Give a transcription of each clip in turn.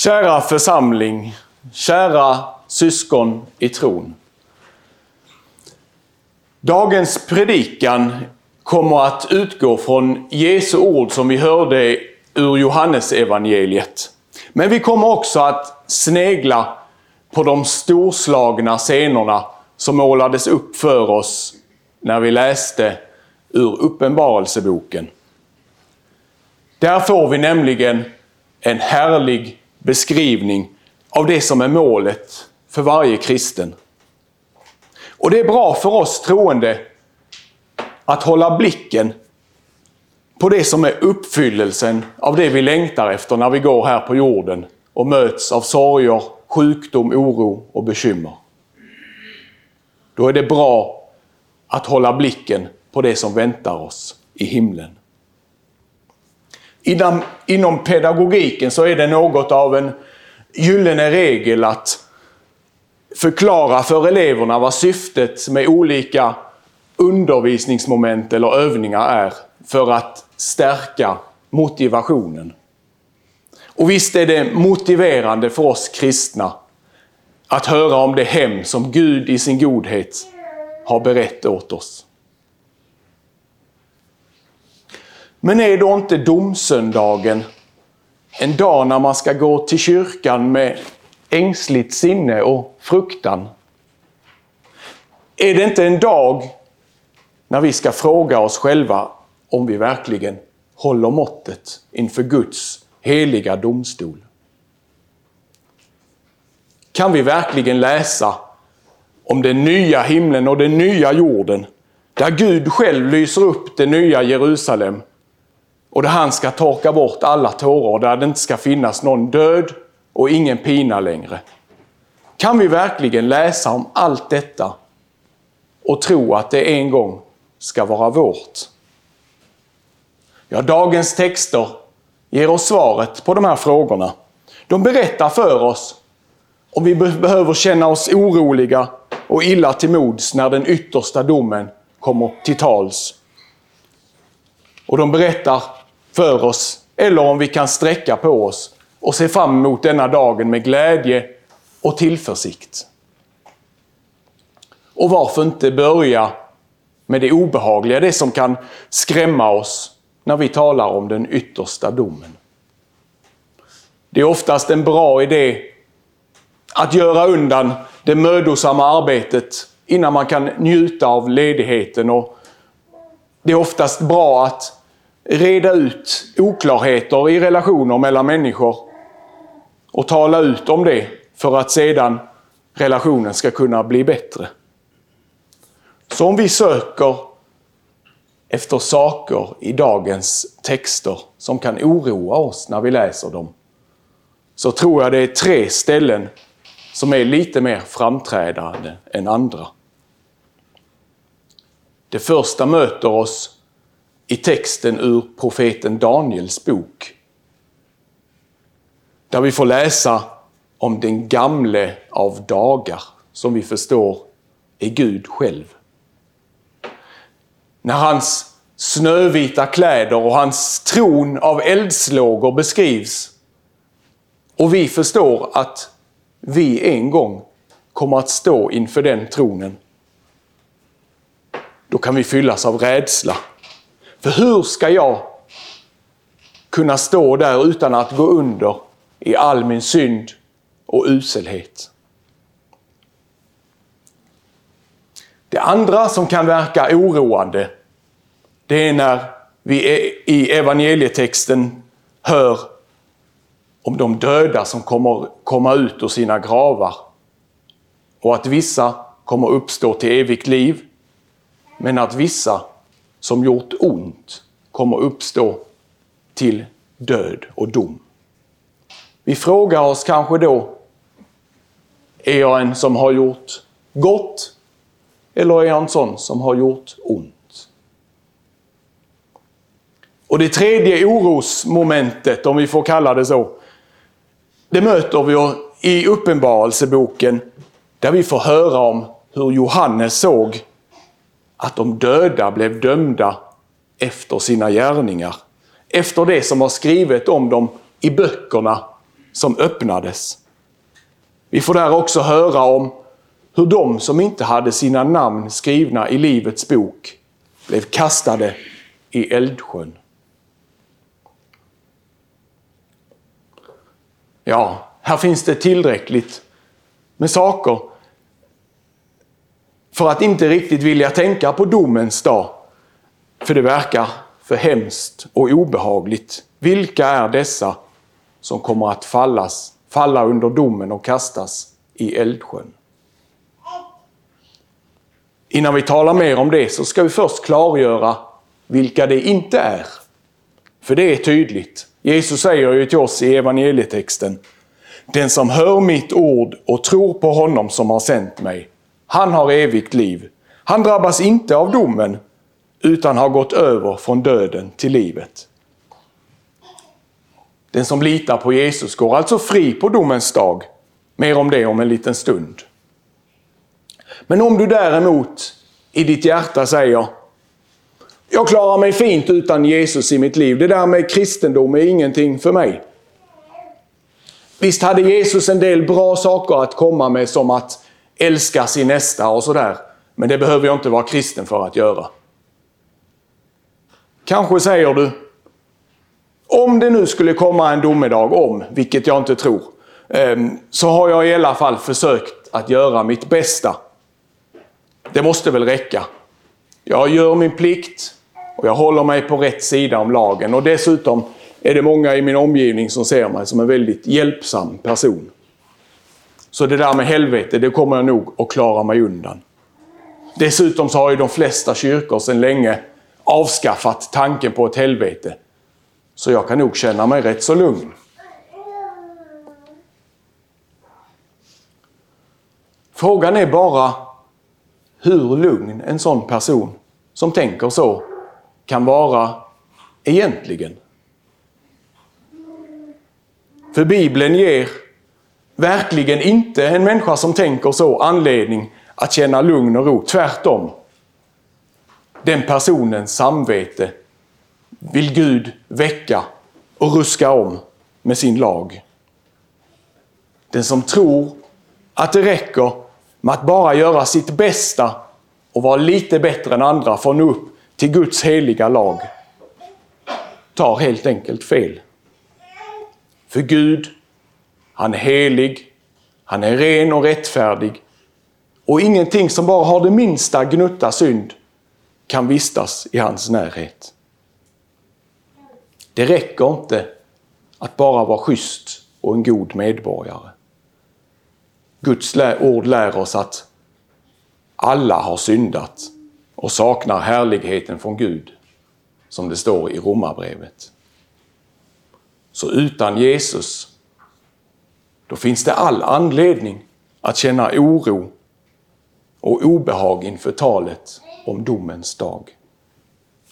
Kära församling, kära syskon i tron. Dagens predikan kommer att utgå från Jesu ord som vi hörde ur Johannesevangeliet. Men vi kommer också att snegla på de storslagna scenerna som målades upp för oss när vi läste ur Uppenbarelseboken. Där får vi nämligen en härlig beskrivning av det som är målet för varje kristen. Och det är bra för oss troende att hålla blicken på det som är uppfyllelsen av det vi längtar efter när vi går här på jorden och möts av sorger, sjukdom, oro och bekymmer. Då är det bra att hålla blicken på det som väntar oss i himlen. Inom, inom pedagogiken så är det något av en gyllene regel att förklara för eleverna vad syftet med olika undervisningsmoment eller övningar är för att stärka motivationen. Och visst är det motiverande för oss kristna att höra om det hem som Gud i sin godhet har berett åt oss. Men är då inte domsöndagen en dag när man ska gå till kyrkan med ängsligt sinne och fruktan? Är det inte en dag när vi ska fråga oss själva om vi verkligen håller måttet inför Guds heliga domstol? Kan vi verkligen läsa om den nya himlen och den nya jorden, där Gud själv lyser upp det nya Jerusalem och där han ska torka bort alla tårar och där det inte ska finnas någon död och ingen pina längre. Kan vi verkligen läsa om allt detta och tro att det en gång ska vara vårt? Ja, dagens texter ger oss svaret på de här frågorna. De berättar för oss om vi behöver känna oss oroliga och illa till mods när den yttersta domen kommer till tals. Och de berättar för oss, eller om vi kan sträcka på oss och se fram emot denna dagen med glädje och tillförsikt. Och varför inte börja med det obehagliga, det som kan skrämma oss när vi talar om den yttersta domen. Det är oftast en bra idé att göra undan det mödosamma arbetet innan man kan njuta av ledigheten. Och det är oftast bra att reda ut oklarheter i relationer mellan människor och tala ut om det för att sedan relationen ska kunna bli bättre. Så om vi söker efter saker i dagens texter som kan oroa oss när vi läser dem, så tror jag det är tre ställen som är lite mer framträdande än andra. Det första möter oss i texten ur profeten Daniels bok. Där vi får läsa om den gamle av dagar, som vi förstår är Gud själv. När hans snövita kläder och hans tron av eldslågor beskrivs och vi förstår att vi en gång kommer att stå inför den tronen. Då kan vi fyllas av rädsla. För hur ska jag kunna stå där utan att gå under i all min synd och uselhet? Det andra som kan verka oroande, det är när vi e-, i evangelietexten hör om de döda som kommer komma ut ur sina gravar och att vissa kommer uppstå till evigt liv, men att vissa som gjort ont kommer uppstå till död och dom. Vi frågar oss kanske då, är jag en som har gjort gott eller är jag en sån som har gjort ont? Och det tredje orosmomentet, om vi får kalla det så, det möter vi i Uppenbarelseboken där vi får höra om hur Johannes såg att de döda blev dömda efter sina gärningar. Efter det som var skrivet om dem i böckerna som öppnades. Vi får där också höra om hur de som inte hade sina namn skrivna i Livets bok blev kastade i eldsjön. Ja, här finns det tillräckligt med saker för att inte riktigt vilja tänka på domens dag. För det verkar för hemskt och obehagligt. Vilka är dessa som kommer att fallas, falla under domen och kastas i eldsjön? Innan vi talar mer om det så ska vi först klargöra vilka det inte är. För det är tydligt. Jesus säger ju till oss i evangelietexten. Den som hör mitt ord och tror på honom som har sänt mig, han har evigt liv. Han drabbas inte av domen, utan har gått över från döden till livet. Den som litar på Jesus går alltså fri på domens dag. Mer om det om en liten stund. Men om du däremot i ditt hjärta säger jag klarar mig fint utan Jesus i mitt liv. Det där med kristendom är ingenting för mig. Visst hade Jesus en del bra saker att komma med som att älska sin nästa och sådär. Men det behöver jag inte vara kristen för att göra. Kanske säger du, om det nu skulle komma en domedag om, vilket jag inte tror, ehm, så har jag i alla fall försökt att göra mitt bästa. Det måste väl räcka. Jag gör min plikt och jag håller mig på rätt sida om lagen och dessutom är det många i min omgivning som ser mig som en väldigt hjälpsam person. Så det där med helvete, det kommer jag nog att klara mig undan. Dessutom så har ju de flesta kyrkor sedan länge avskaffat tanken på ett helvete. Så jag kan nog känna mig rätt så lugn. Frågan är bara hur lugn en sån person som tänker så kan vara egentligen. För Bibeln ger verkligen inte en människa som tänker så anledning att känna lugn och ro. Tvärtom. Den personens samvete vill Gud väcka och ruska om med sin lag. Den som tror att det räcker med att bara göra sitt bästa och vara lite bättre än andra för att nå upp till Guds heliga lag tar helt enkelt fel. För Gud, han är helig, han är ren och rättfärdig och ingenting som bara har det minsta gnutta synd kan vistas i hans närhet. Det räcker inte att bara vara schysst och en god medborgare. Guds ord lär oss att alla har syndat och saknar härligheten från Gud, som det står i Romarbrevet. Så utan Jesus, då finns det all anledning att känna oro och obehag inför talet om domens dag.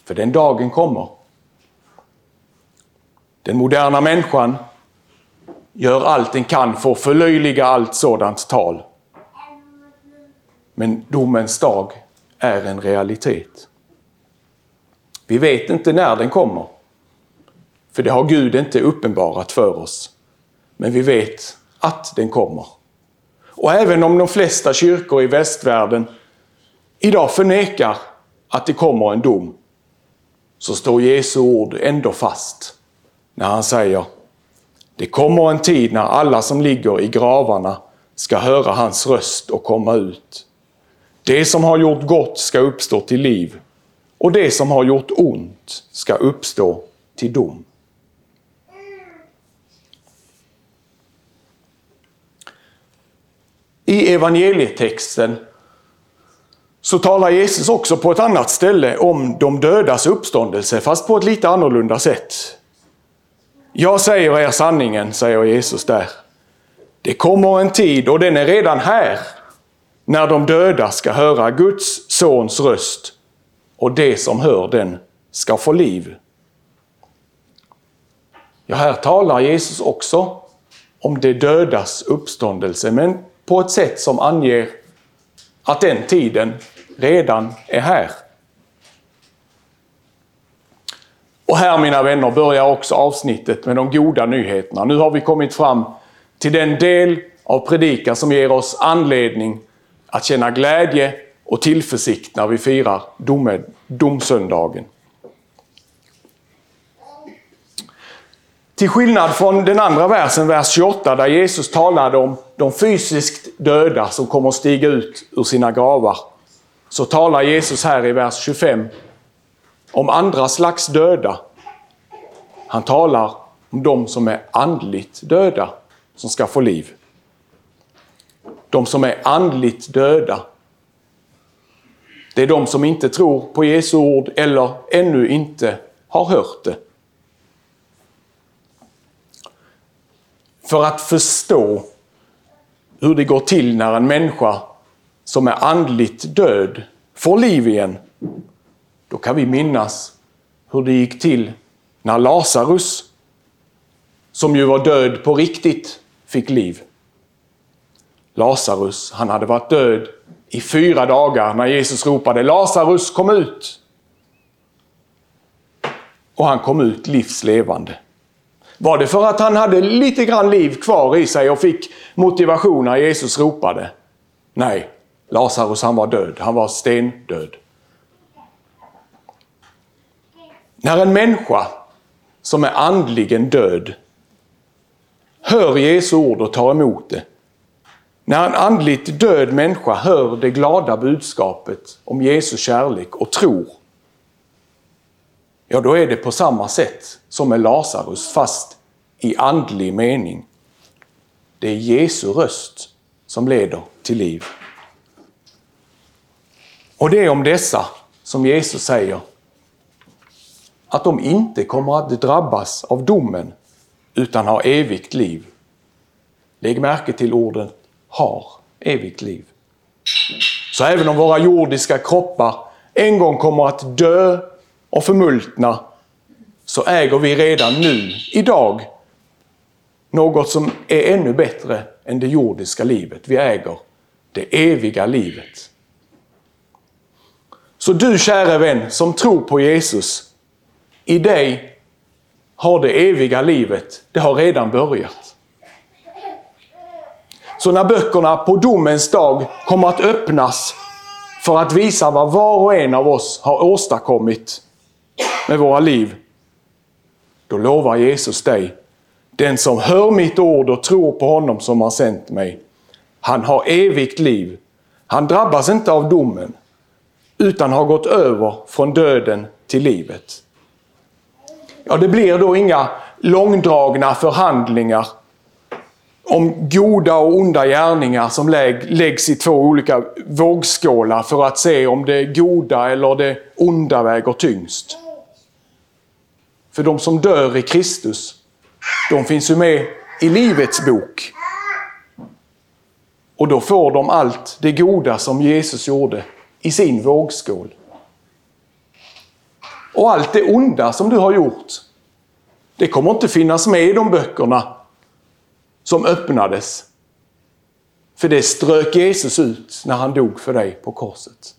För den dagen kommer. Den moderna människan gör allt den kan för att förlöjliga allt sådant tal. Men domens dag är en realitet. Vi vet inte när den kommer. För det har Gud inte uppenbarat för oss. Men vi vet att den kommer. Och även om de flesta kyrkor i västvärlden idag förnekar att det kommer en dom, så står Jesu ord ändå fast när han säger Det kommer en tid när alla som ligger i gravarna ska höra hans röst och komma ut. Det som har gjort gott ska uppstå till liv och det som har gjort ont ska uppstå till dom. I evangelietexten så talar Jesus också på ett annat ställe om de dödas uppståndelse, fast på ett lite annorlunda sätt. Jag säger er sanningen, säger Jesus där. Det kommer en tid, och den är redan här, när de döda ska höra Guds sons röst och det som hör den ska få liv. Ja, här talar Jesus också om de dödas uppståndelse, men på ett sätt som anger att den tiden redan är här. Och här mina vänner börjar också avsnittet med de goda nyheterna. Nu har vi kommit fram till den del av predikan som ger oss anledning att känna glädje och tillförsikt när vi firar dom, domsöndagen. Till skillnad från den andra versen, vers 28, där Jesus talade om de fysiskt döda som kommer att stiga ut ur sina gravar, så talar Jesus här i vers 25 om andra slags döda. Han talar om de som är andligt döda, som ska få liv. De som är andligt döda. Det är de som inte tror på Jesu ord eller ännu inte har hört det. För att förstå hur det går till när en människa som är andligt död får liv igen, då kan vi minnas hur det gick till när Lazarus, som ju var död på riktigt, fick liv. Lazarus, han hade varit död i fyra dagar när Jesus ropade Lazarus kom ut! Och han kom ut livslevande. Var det för att han hade lite grann liv kvar i sig och fick motivation när Jesus ropade? Nej, Lazarus han var död. Han var stendöd. När en människa som är andligen död hör Jesu ord och tar emot det. När en andligt död människa hör det glada budskapet om Jesu kärlek och tror, ja då är det på samma sätt som med Lazarus fast i andlig mening. Det är Jesu röst som leder till liv. Och det är om dessa som Jesus säger att de inte kommer att drabbas av domen utan har evigt liv. Lägg märke till orden har evigt liv. Så även om våra jordiska kroppar en gång kommer att dö och förmultna så äger vi redan nu, idag, något som är ännu bättre än det jordiska livet. Vi äger det eviga livet. Så du käre vän som tror på Jesus, i dig har det eviga livet, det har redan börjat. Så när böckerna på domens dag kommer att öppnas för att visa vad var och en av oss har åstadkommit med våra liv, då lovar Jesus dig, den som hör mitt ord och tror på honom som har sänt mig, han har evigt liv. Han drabbas inte av domen, utan har gått över från döden till livet. Ja, det blir då inga långdragna förhandlingar om goda och onda gärningar som läggs i två olika vågskålar för att se om det goda eller det onda väger tyngst. För de som dör i Kristus, de finns ju med i Livets bok. Och då får de allt det goda som Jesus gjorde i sin vågskål. Och allt det onda som du har gjort, det kommer inte finnas med i de böckerna som öppnades. För det strök Jesus ut när han dog för dig på korset.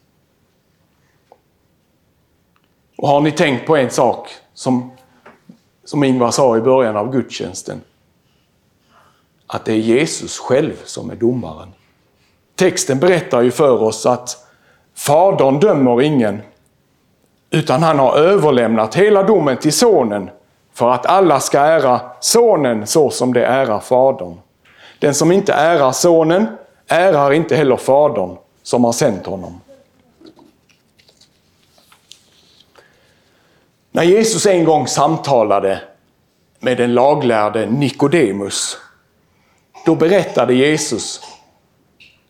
Och har ni tänkt på en sak som, som Ingvar sa i början av gudstjänsten? Att det är Jesus själv som är domaren. Texten berättar ju för oss att Fadern dömer ingen, utan han har överlämnat hela domen till Sonen för att alla ska ära Sonen så som det ärar Fadern. Den som inte ärar Sonen ärar inte heller Fadern som har sänt honom. När Jesus en gång samtalade med den laglärde Nikodemus, då berättade Jesus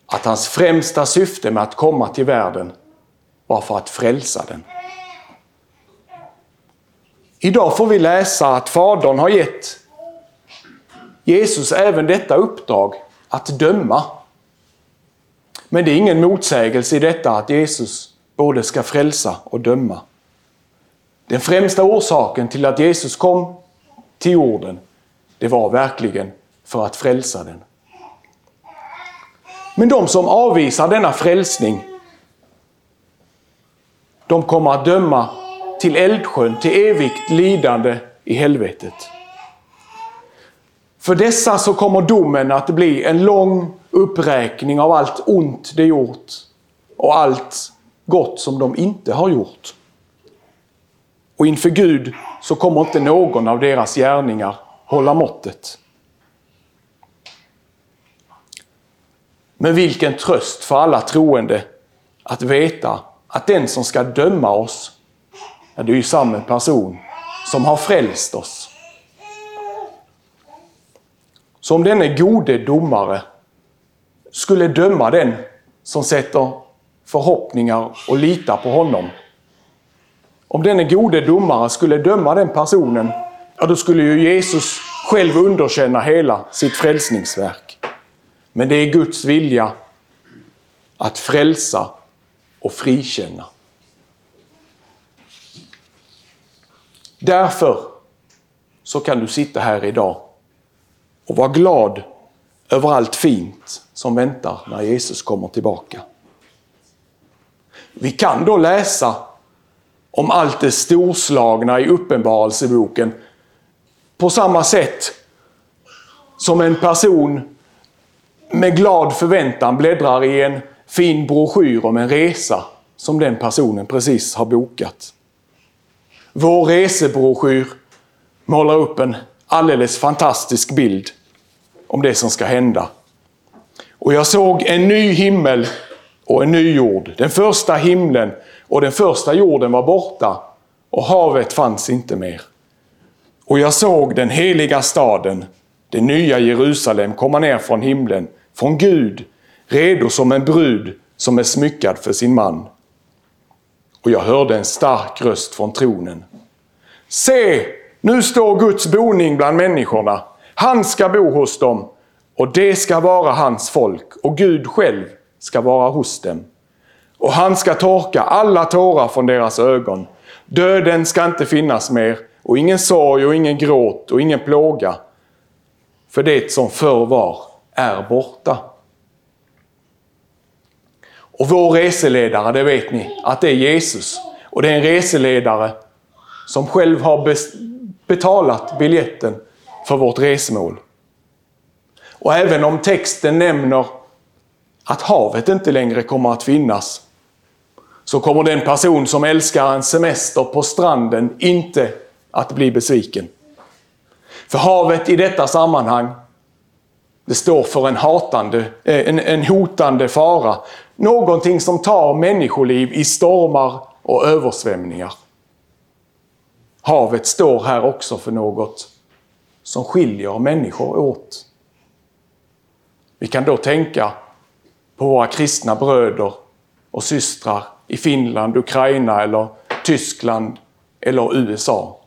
att hans främsta syfte med att komma till världen var för att frälsa den. Idag får vi läsa att Fadern har gett Jesus även detta uppdrag att döma. Men det är ingen motsägelse i detta att Jesus både ska frälsa och döma. Den främsta orsaken till att Jesus kom till jorden, det var verkligen för att frälsa den. Men de som avvisar denna frälsning, de kommer att döma till eldsjön, till evigt lidande i helvetet. För dessa så kommer domen att bli en lång uppräkning av allt ont de gjort och allt gott som de inte har gjort. Och inför Gud så kommer inte någon av deras gärningar hålla måttet. Men vilken tröst för alla troende att veta att den som ska döma oss, ja, det är ju samma person som har frälst oss. Så om denne gode domare skulle döma den som sätter förhoppningar och litar på honom. Om denne gode domare skulle döma den personen, ja då skulle ju Jesus själv underkänna hela sitt frälsningsverk. Men det är Guds vilja att frälsa och frikänna. Därför så kan du sitta här idag och vara glad över allt fint som väntar när Jesus kommer tillbaka. Vi kan då läsa om allt det storslagna i Uppenbarelseboken på samma sätt som en person med glad förväntan bläddrar i en fin broschyr om en resa som den personen precis har bokat. Vår resebroschyr målar upp en alldeles fantastisk bild om det som ska hända. Och jag såg en ny himmel och en ny jord. Den första himlen och den första jorden var borta och havet fanns inte mer. Och jag såg den heliga staden, det nya Jerusalem, komma ner från himlen, från Gud, redo som en brud som är smyckad för sin man. Och jag hörde en stark röst från tronen. Se, nu står Guds boning bland människorna. Han ska bo hos dem och det ska vara hans folk och Gud själv ska vara hos dem. Och han ska torka alla tårar från deras ögon. Döden ska inte finnas mer och ingen sorg och ingen gråt och ingen plåga. För det som förr var är borta. Och vår reseledare, det vet ni, att det är Jesus. Och det är en reseledare som själv har betalat biljetten för vårt resmål. Och även om texten nämner att havet inte längre kommer att finnas, så kommer den person som älskar en semester på stranden inte att bli besviken. För havet i detta sammanhang, det står för en, hatande, eh, en, en hotande fara. Någonting som tar människoliv i stormar och översvämningar. Havet står här också för något som skiljer människor åt. Vi kan då tänka på våra kristna bröder och systrar i Finland, Ukraina eller Tyskland eller USA.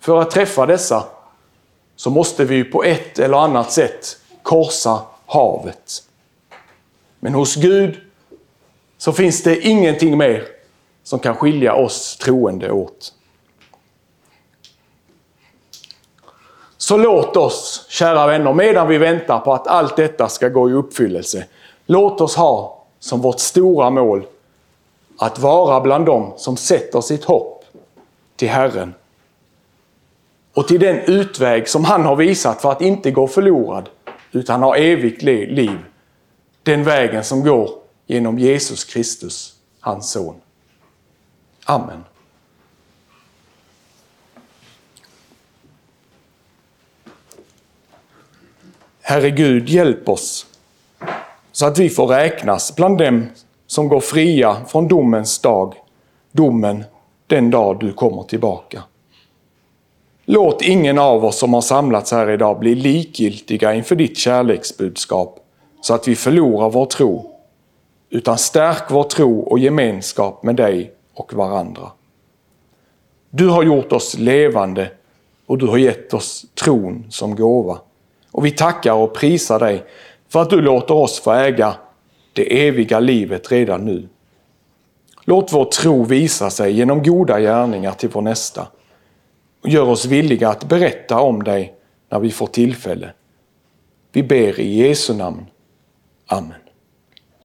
För att träffa dessa så måste vi på ett eller annat sätt korsa havet. Men hos Gud så finns det ingenting mer som kan skilja oss troende åt. Så låt oss, kära vänner, medan vi väntar på att allt detta ska gå i uppfyllelse, låt oss ha som vårt stora mål att vara bland dem som sätter sitt hopp till Herren och till den utväg som han har visat för att inte gå förlorad utan ha evigt liv. Den vägen som går genom Jesus Kristus, hans son. Amen. Herre Gud, hjälp oss så att vi får räknas bland dem som går fria från domens dag, domen den dag du kommer tillbaka. Låt ingen av oss som har samlats här idag bli likgiltiga inför ditt kärleksbudskap så att vi förlorar vår tro, utan stärk vår tro och gemenskap med dig och varandra. Du har gjort oss levande och du har gett oss tron som gåva. Och vi tackar och prisar dig för att du låter oss få äga det eviga livet redan nu. Låt vår tro visa sig genom goda gärningar till vår nästa. Och gör oss villiga att berätta om dig när vi får tillfälle. Vi ber i Jesu namn. Amen.